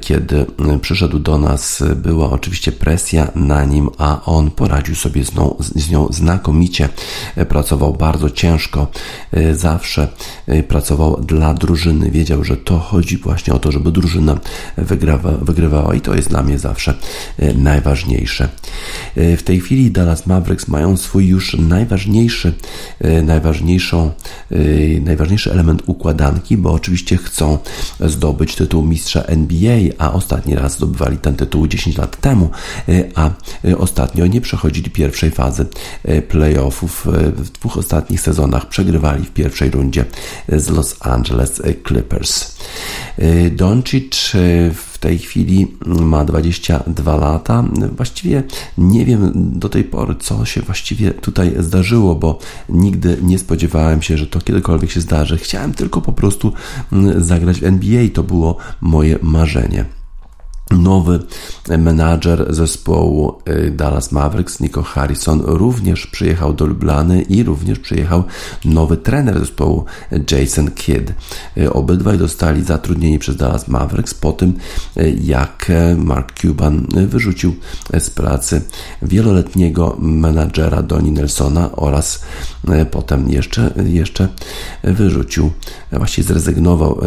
kiedy przyszedł do nas. Była oczywiście presja na nim, a on poradził sobie z nią, z nią znakomicie. Pracował bardzo ciężko, zawsze pracował dla drużyny. Wiedział, że to chodzi właśnie o to, żeby drużyna wygrywa, wygrywała i to jest dla mnie zawsze najważniejsze. W tej chwili Dallas Mavericks mają swój już najważniejszy, najważniejszą, najważniejszy element układanki, bo oczywiście chcą zdobyć tytuł mistrza NBA, a ostatni raz zdobywali ten tytuł 10 lat temu, a ostatnio nie przechodzili pierwszej fazy playoffów. W dwóch ostatnich sezonach przegrywali w pierwszej rundzie z Los Angeles Clippers. Doncic w tej chwili ma 22 lata. Właściwie nie wiem do tej pory, co się właściwie tutaj zdarzyło, bo nigdy nie spodziewałem się, że to kiedykolwiek się zdarzy. Chciałem tylko po prostu zagrać w NBA, to było moje marzenie. Nowy menadżer zespołu y, Dallas Mavericks, Nico Harrison, również przyjechał do Lublany i również przyjechał nowy trener zespołu Jason Kidd. Y, obydwaj dostali zatrudnieni przez Dallas Mavericks po tym, y, jak Mark Cuban wyrzucił z pracy wieloletniego menadżera Donnie Nelsona oraz potem jeszcze, jeszcze wyrzucił, właściwie zrezygnował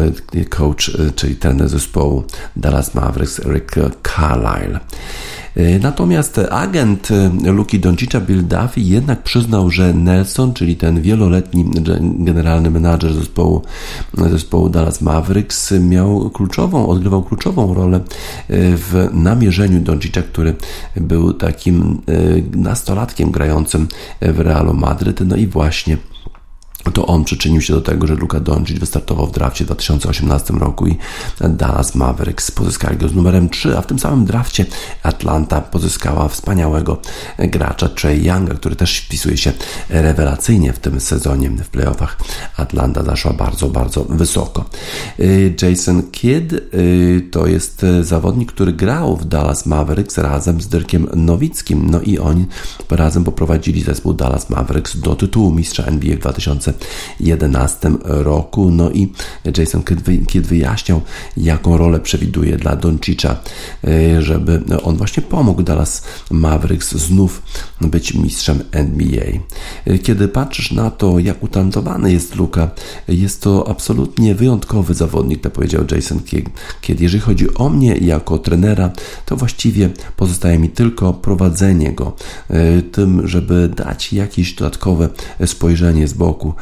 coach, czyli trener zespołu Dallas Mavericks Rick. E, natomiast agent e, Luki Doncicza Bill Duffy jednak przyznał, że Nelson, czyli ten wieloletni generalny menadżer zespołu, zespołu Dallas Mavericks, miał kluczową, odgrywał kluczową rolę e, w namierzeniu Doncicza, który był takim nastolatkiem grającym w Realu Madryt. No i właśnie to on przyczynił się do tego, że Luka Doncic wystartował w drafcie w 2018 roku i Dallas Mavericks pozyskali go z numerem 3, a w tym samym drafcie Atlanta pozyskała wspaniałego gracza Trey Younga, który też wpisuje się rewelacyjnie w tym sezonie w playoffach. Atlanta zaszła bardzo, bardzo wysoko. Y, Jason Kidd y, to jest zawodnik, który grał w Dallas Mavericks razem z Dirkiem Nowickim, no i oni razem poprowadzili zespół Dallas Mavericks do tytułu mistrza NBA w 2000 2011 roku. No i Jason Kidd wyjaśniał, jaką rolę przewiduje dla Doncicza, e, żeby on właśnie pomógł Dallas Mavericks znów być mistrzem NBA. E, kiedy patrzysz na to, jak utalentowany jest Luka, jest to absolutnie wyjątkowy zawodnik, to powiedział Jason Kidd. Jeżeli chodzi o mnie jako trenera, to właściwie pozostaje mi tylko prowadzenie go, e, tym, żeby dać jakieś dodatkowe spojrzenie z boku,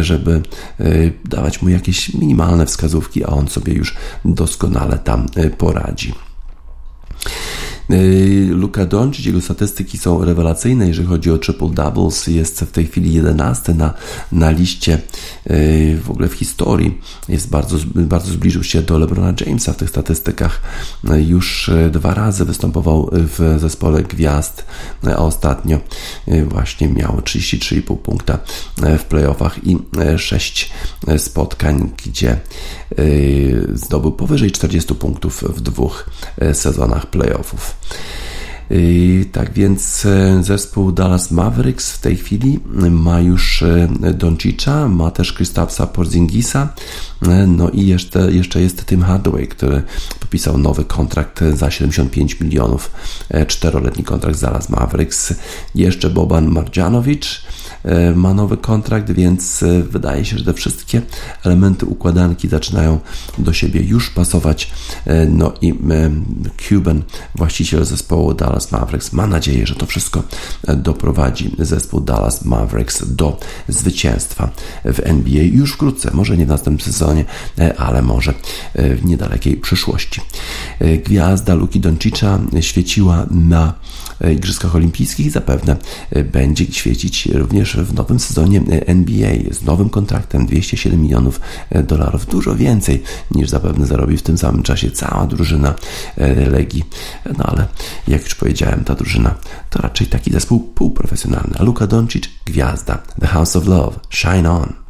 żeby e, dawać mu jakieś minimalne wskazówki, a on sobie już doskonale tam e, poradzi. Y, Luka Doncic, jego statystyki są rewelacyjne, jeżeli chodzi o triple doubles, jest w tej chwili 11 na, na liście y, w ogóle w historii. Jest bardzo, bardzo zbliżył się do LeBrona Jamesa w tych statystykach. Y, już dwa razy występował w zespole gwiazd, a ostatnio właśnie miał 33,5 punkta w playoffach i 6 spotkań, gdzie zdobył powyżej 40 punktów w dwóch sezonach playoffów. Tak więc e, zespół Dallas Mavericks w tej chwili ma już e, Doncicza, ma też Kristapsa Porzingisa, e, no i jeszcze, jeszcze jest Tim Hardaway, który podpisał nowy kontrakt za 75 milionów, czteroletni kontrakt z Dallas Mavericks, jeszcze Boban Marjanovic, E, ma nowy kontrakt, więc e, wydaje się, że te wszystkie elementy układanki zaczynają do siebie już pasować. E, no i Cuban, właściciel zespołu Dallas Mavericks, ma nadzieję, że to wszystko doprowadzi zespół Dallas Mavericks do zwycięstwa w NBA już wkrótce, może nie w następnym sezonie, ale może w niedalekiej przyszłości. Gwiazda Luki Doncicza świeciła na Igrzyskach Olimpijskich i zapewne będzie świecić również w nowym sezonie NBA z nowym kontraktem 207 milionów dolarów, dużo więcej niż zapewne zarobi w tym samym czasie cała drużyna e, Legii. No ale jak już powiedziałem, ta drużyna to raczej taki zespół półprofesjonalny. A Luka Doncic gwiazda. The House of Love. Shine on.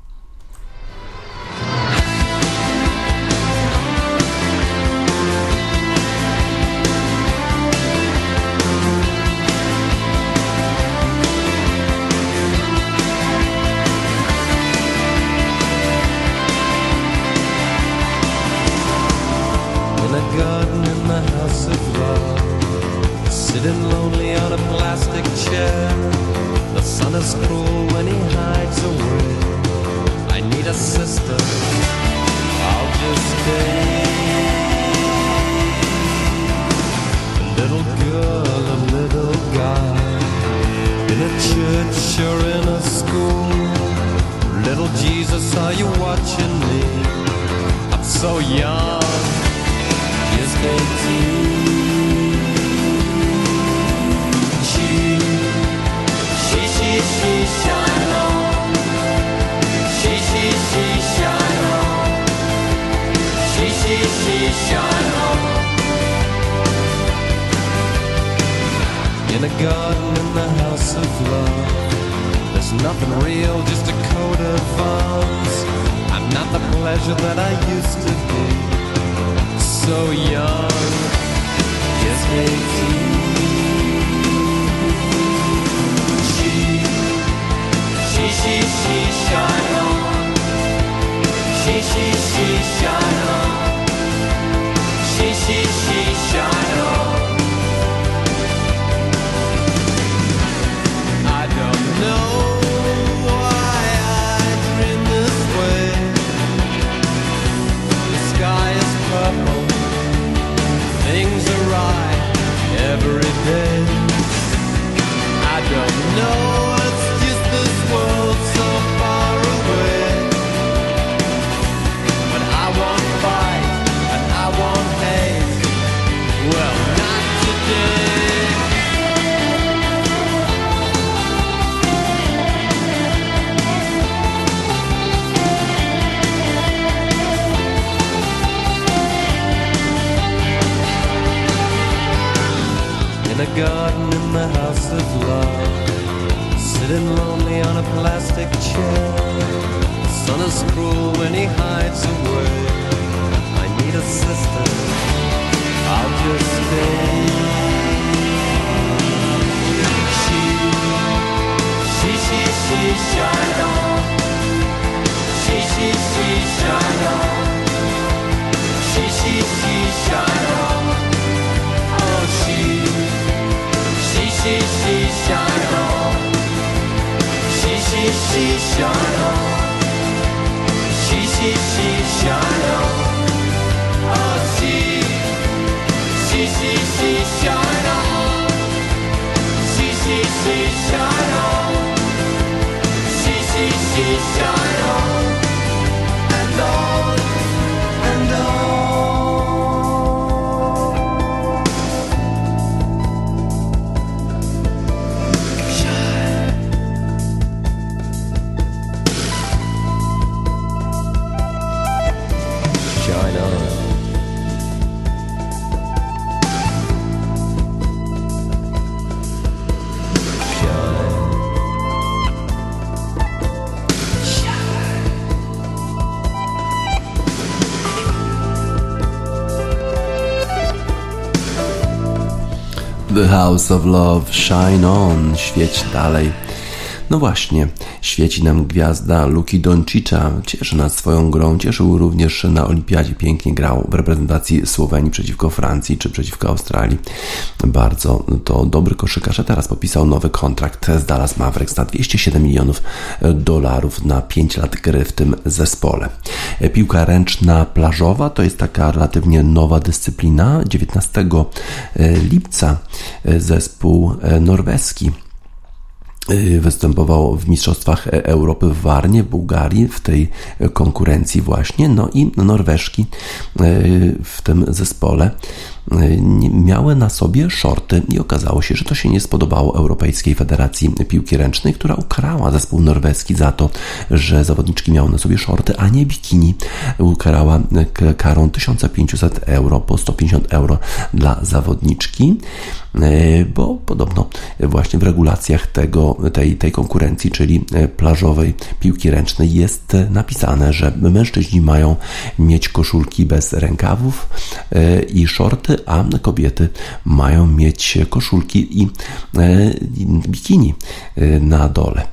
House of Love, Shine On, świeć dalej. No właśnie, świeci nam gwiazda Luki Doncicza, cieszy nas swoją grą, cieszył również na Olimpiadzie, pięknie grał w reprezentacji Słowenii przeciwko Francji czy przeciwko Australii. Bardzo to dobry koszykarz, a teraz podpisał nowy kontrakt z Dallas Mavericks na 207 milionów dolarów na 5 lat gry w tym zespole. Piłka ręczna plażowa to jest taka relatywnie nowa dyscyplina. 19 lipca zespół norweski występował w Mistrzostwach Europy w Warnie, w Bułgarii, w tej konkurencji właśnie. No i Norweżki w tym zespole miały na sobie shorty i okazało się, że to się nie spodobało Europejskiej Federacji Piłki Ręcznej, która ukarała zespół norweski za to, że zawodniczki miały na sobie shorty, a nie bikini. Ukarała karą 1500 euro po 150 euro dla zawodniczki, bo podobno właśnie w regulacjach tego, tej, tej konkurencji, czyli plażowej piłki ręcznej jest napisane, że mężczyźni mają mieć koszulki bez rękawów i shorty, a kobiety mają mieć koszulki i bikini na dole.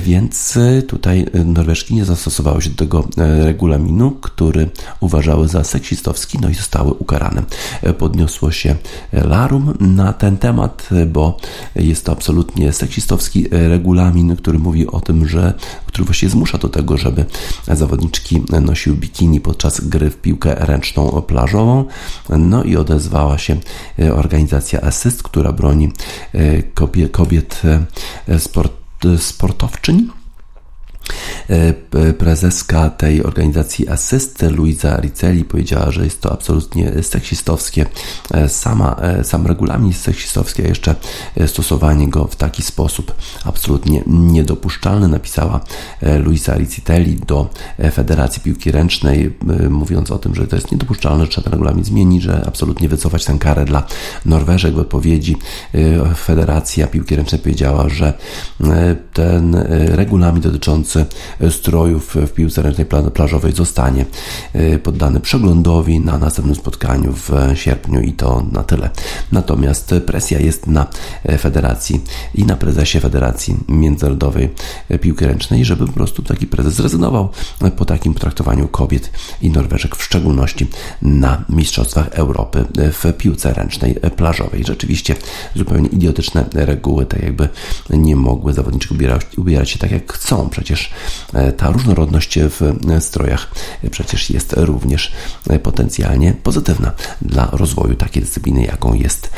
Więc tutaj Norweżki nie zastosowały się do tego regulaminu, który uważały za seksistowski, no i zostały ukarane. Podniosło się larum na ten temat, bo jest to absolutnie seksistowski regulamin, który mówi o tym, że który właściwie zmusza do tego, żeby zawodniczki nosiły bikini podczas gry w piłkę ręczną plażową. No i odezwała się organizacja Assist, która broni kobiet sport, sportowczyń. Prezeska tej organizacji Assist, Luisa Ricelli, powiedziała, że jest to absolutnie seksistowskie. Sama, sam regulamin jest seksistowski, a jeszcze stosowanie go w taki sposób absolutnie niedopuszczalny, napisała Luisa Ricelli do Federacji Piłki Ręcznej, mówiąc o tym, że to jest niedopuszczalne, że trzeba ten regulamin zmienić, że absolutnie wycofać tę karę dla Norweżek. W odpowiedzi Federacja Piłki Ręcznej powiedziała, że ten regulamin dotyczący strojów w piłce ręcznej plażowej zostanie poddany przeglądowi na następnym spotkaniu w sierpniu i to na tyle. Natomiast presja jest na federacji i na prezesie Federacji Międzynarodowej Piłki Ręcznej, żeby po prostu taki prezes zrezygnował po takim traktowaniu kobiet i Norweżek, w szczególności na Mistrzostwach Europy w piłce ręcznej plażowej. Rzeczywiście zupełnie idiotyczne reguły, tak jakby nie mogły zawodniczki ubierać, ubierać się tak jak chcą. Przecież ta różnorodność w strojach przecież jest również potencjalnie pozytywna dla rozwoju takiej dyscypliny, jaką jest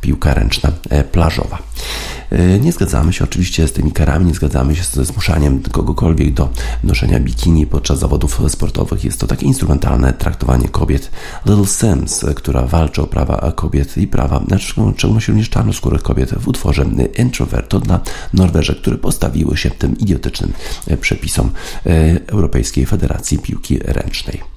piłka ręczna plażowa. Nie zgadzamy się oczywiście z tymi karami, nie zgadzamy się ze zmuszaniem kogokolwiek do noszenia bikini podczas zawodów sportowych. Jest to takie instrumentalne traktowanie kobiet. Little Sims, która walczy o prawa kobiet i prawa, znaczy w szczególności również czarnoskórych kobiet w utworze Introvert, to dla Norweżek, które postawiły się tym idiotycznym przepisom Europejskiej Federacji Piłki Ręcznej.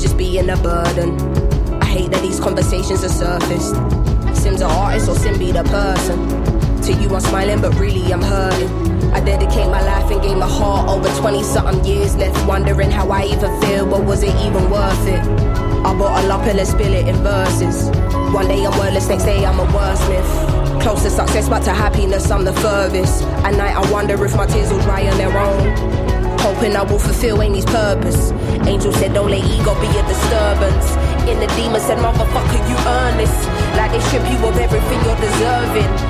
just being a burden. I hate that these conversations are surfaced. Sim's an artist or Sim be the person. To you, I'm smiling, but really I'm hurting. I dedicate my life and gave my heart over 20 something years, left wondering how I even feel, but was it even worth it? I bottle a and let's spill it in verses. One day I'm wordless, next day I'm a wordsmith. Close to success, but to happiness, I'm the furthest. At night, I wonder if my tears will dry on their own fulfill Amy's purpose. Angel said, don't let ego be a disturbance. In the demon said, motherfucker, you earn this. Like they strip you of everything you're deserving.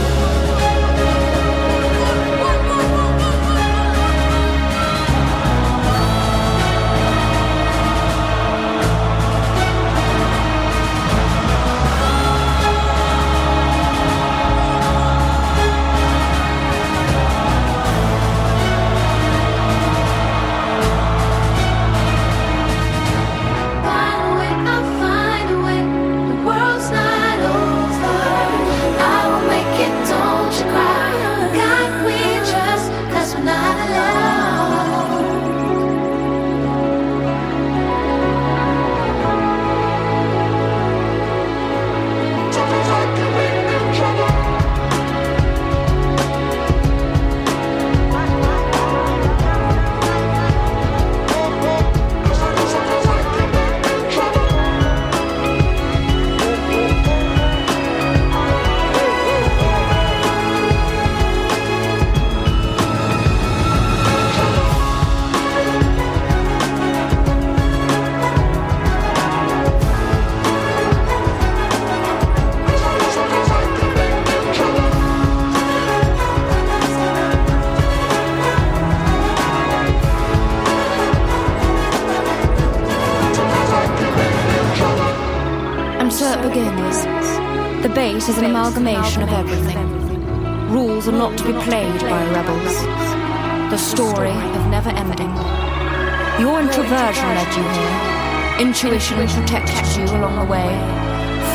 Intuition protected you along the way.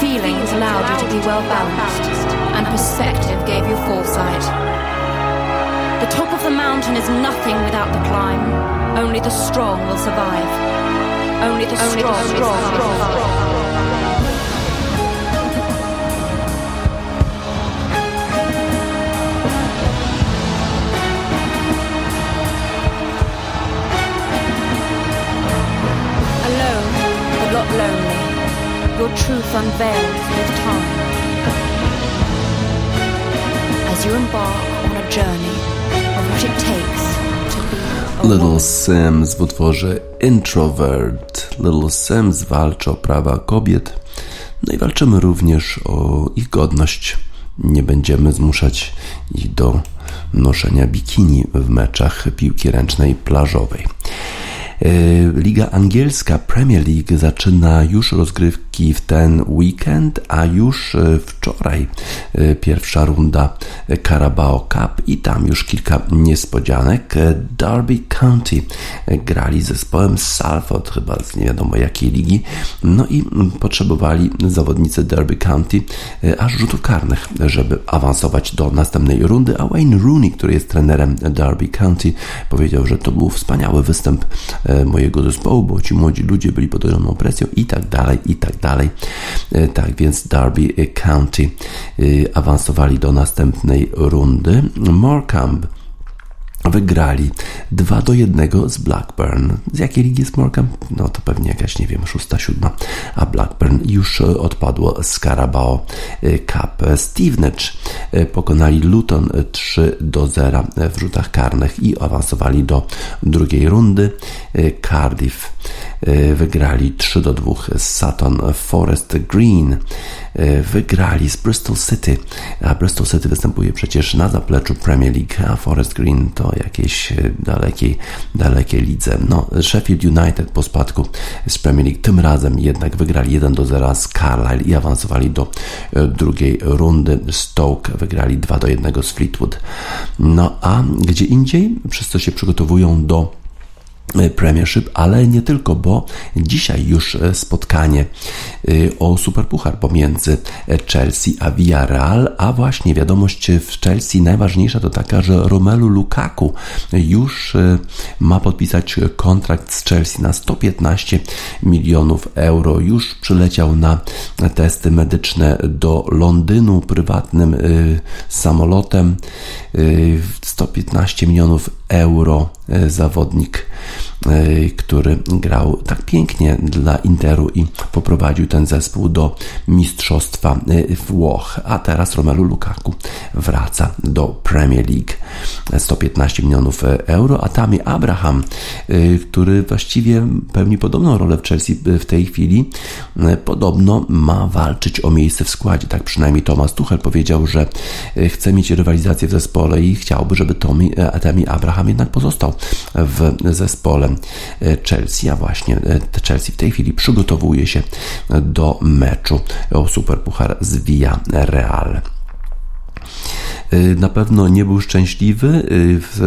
Feelings allowed you to be well balanced. And perspective gave you foresight. The top of the mountain is nothing without the climb. Only the strong will survive. Only the strong, Only the strong, strong, strong. lonely, your truth with time. As you embark on a journey of what it takes to be Little Sims w utworze Introvert. Little Sims walczy o prawa kobiet, no i walczymy również o ich godność. Nie będziemy zmuszać ich do noszenia bikini w meczach piłki ręcznej plażowej. Liga angielska Premier League zaczyna już rozgrywki w ten weekend, a już wczoraj pierwsza runda Carabao Cup i tam już kilka niespodzianek. Derby County grali z zespołem Salford, chyba z nie wiadomo jakiej ligi, no i potrzebowali zawodnicy Derby County aż rzutów karnych, żeby awansować do następnej rundy, a Wayne Rooney, który jest trenerem Derby County, powiedział, że to był wspaniały występ mojego zespołu, bo ci młodzi ludzie byli pod ogromną presją i tak dalej, i tak dalej. E, tak więc Derby County e, awansowali do następnej rundy. Morecambe wygrali 2 do 1 z Blackburn. Z jakiej ligi jest Morecambe? No to pewnie jakaś, nie wiem, szósta, siódma, a Blackburn już odpadło z Carabao Cup. Stevenage pokonali Luton 3 do 0 w rzutach karnych i awansowali do drugiej rundy. Cardiff wygrali 3 do 2 z Sutton Forest Green. Wygrali z Bristol City, a Bristol City występuje przecież na zapleczu Premier League, a Forest Green to jakiejś e, dalekiej, dalekiej lidze. No, Sheffield United po spadku z Premier League tym razem jednak wygrali 1 do 0 z Carlisle i awansowali do e, drugiej rundy. Stoke wygrali 2 do 1 z Fleetwood. No a gdzie indziej, przez co się przygotowują do Premiership, ale nie tylko, bo dzisiaj już e, spotkanie e, o Superpuchar pomiędzy e, Chelsea a Villarreal, a właśnie wiadomość w Chelsea najważniejsza to taka, że Romelu Lukaku już ma podpisać kontrakt z Chelsea na 115 milionów euro. Już przyleciał na testy medyczne do Londynu prywatnym samolotem. 115 milionów euro zawodnik. E, który grał tak pięknie dla Interu i poprowadził ten zespół do mistrzostwa e, Włoch. A teraz Romelu Lukaku wraca do Premier League. 115 milionów euro, a Tami Abraham, który właściwie pełni podobną rolę w Chelsea w tej chwili, podobno ma walczyć o miejsce w składzie. Tak przynajmniej Thomas Tuchel powiedział, że chce mieć rywalizację w zespole i chciałby, żeby Tommy, Tami Abraham jednak pozostał w zespole Chelsea, a właśnie e, Chelsea w tej chwili przygotowuje się do meczu o Superpuchar z Real. Y, na pewno nie był szczęśliwy y, w,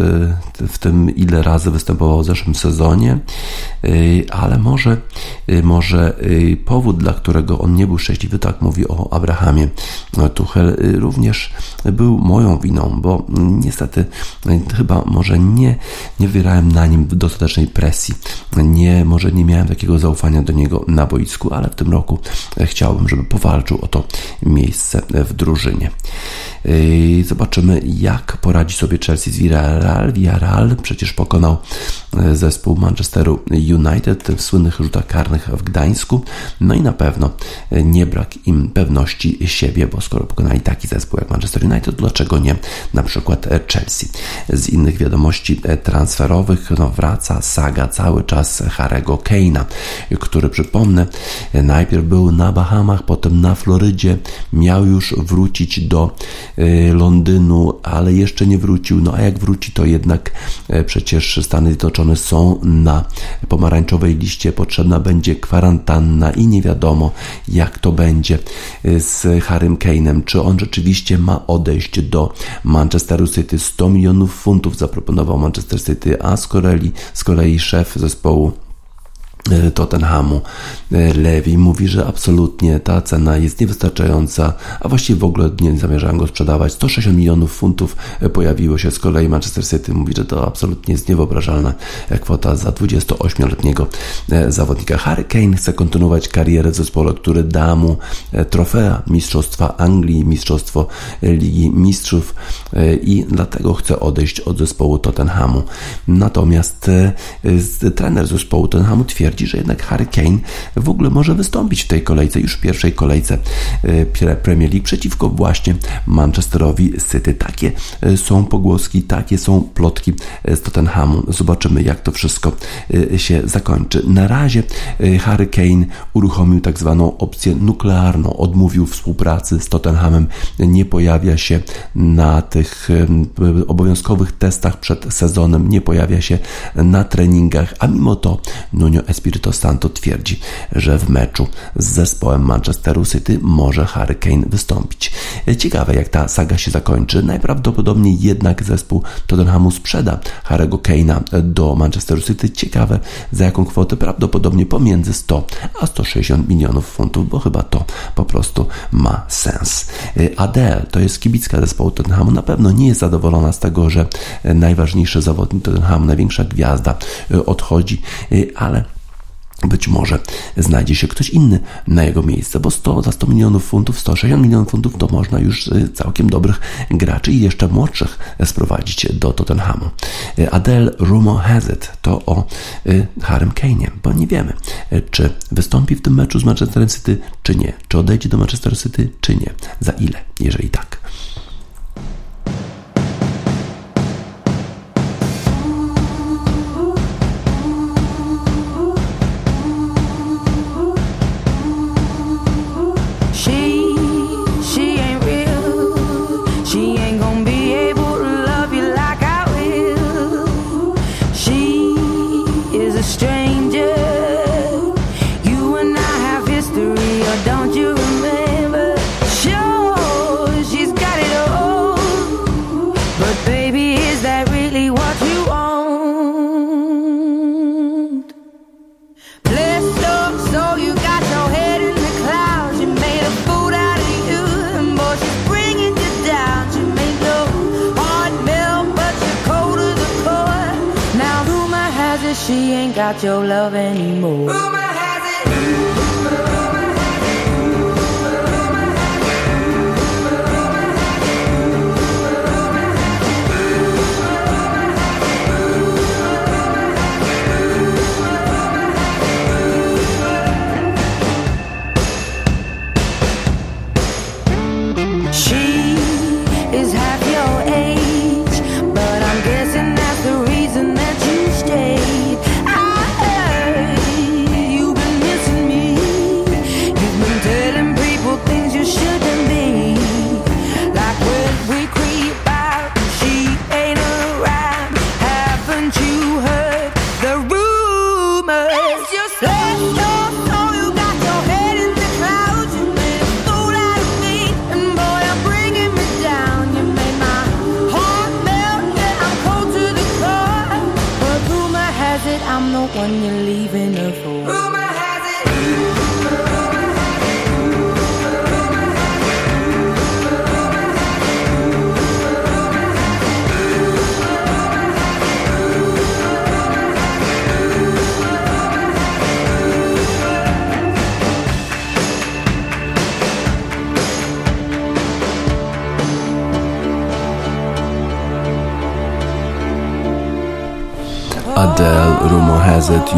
w tym, ile razy występował w zeszłym sezonie, y, ale może, może powód, dla którego on nie był szczęśliwy, tak mówi o Abrahamie Tuchel, również był moją winą, bo niestety chyba może nie, nie wywierałem na nim dostatecznej presji, nie, może nie miałem takiego zaufania do niego na boisku, ale w tym roku chciałbym, żeby powalczył o to miejsce w drużynie. Zobaczymy, jak poradzi sobie Chelsea z Villarreal. Villarreal przecież pokonał e, zespół Manchesteru United w słynnych rzutach karnych w Gdańsku. No i na pewno e, nie brak im pewności siebie, bo skoro pokonali taki zespół jak Manchester United, dlaczego nie na przykład e, Chelsea? Z innych wiadomości transferowych no wraca saga cały czas Harego Kane'a, który przypomnę, najpierw był na Bahamach, potem na Florydzie, miał już wrócić do Londynu, ale jeszcze nie wrócił. No a jak wróci, to jednak e, przecież Stany Zjednoczone są na pomarańczowej liście. Potrzebna będzie kwarantanna i nie wiadomo, jak to będzie e, z Harrym Kane'em. Czy on rzeczywiście ma odejść do Manchesteru City? 100 milionów funtów zaproponował Manchester City, a z kolei, z kolei szef zespołu Tottenhamu e, Lewi mówi, że absolutnie ta cena jest niewystarczająca, a właściwie w ogóle nie zamierzają go sprzedawać. 160 milionów funtów e, pojawiło się z kolei Manchester City mówi, że to absolutnie jest niewyobrażalna kwota za 28-letniego zawodnika. Harry Kane chce kontynuować karierę w zespole, który da mu trofea Mistrzostwa Anglii, Mistrzostwo Ligi Mistrzów i dlatego chce odejść od zespołu Tottenhamu. Natomiast trener zespołu Tottenhamu twierdzi, twierdzi, że jednak Harry Kane w ogóle może wystąpić w tej kolejce, już w pierwszej kolejce e, Premier League przeciwko właśnie Manchesterowi City. Takie e, są pogłoski, takie są plotki z Tottenhamu. Zobaczymy, jak to wszystko się zakończy. Na razie Harry Kane uruchomił tak zwaną opcję nuklearną, odmówił współpracy z Tottenhamem, nie pojawia się na tych obowiązkowych testach przed sezonem, nie pojawia się na treningach, a mimo to Nuno Espirito Santo twierdzi, że w meczu z zespołem Manchesteru City może Harry Kane wystąpić. Ciekawe jak ta saga się zakończy. Najprawdopodobniej jednak zespół Tottenhamu sprzeda Harry'ego Kane'a do Manchesteru City. Ciekawe za jaką kwotę, prawdopodobnie pomiędzy 100 a 160 milionów funtów, bo chyba to po prostu ma sens. Adele to jest kibicka zespołu Tottenhamu, na pewno nie jest zadowolona z tego, że najważniejszy zawodnik Tottenhamu, największa gwiazda odchodzi, ale być może znajdzie się ktoś inny na jego miejsce, bo 100, za 100 milionów funtów, 160 milionów funtów to można już y, całkiem dobrych graczy i jeszcze młodszych sprowadzić do Tottenhamu. Y, Adele Rumo Has It to o y, Harem Kane'ie, bo nie wiemy, czy wystąpi w tym meczu z Manchesterem City, czy nie, czy odejdzie do Manchester City, czy nie, za ile, jeżeli tak. when you leave.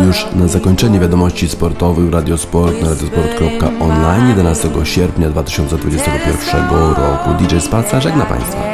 Już na zakończenie wiadomości sportowych Radiosport na radiosport.online 11 sierpnia 2021 roku. DJ Spaca żegna Państwa.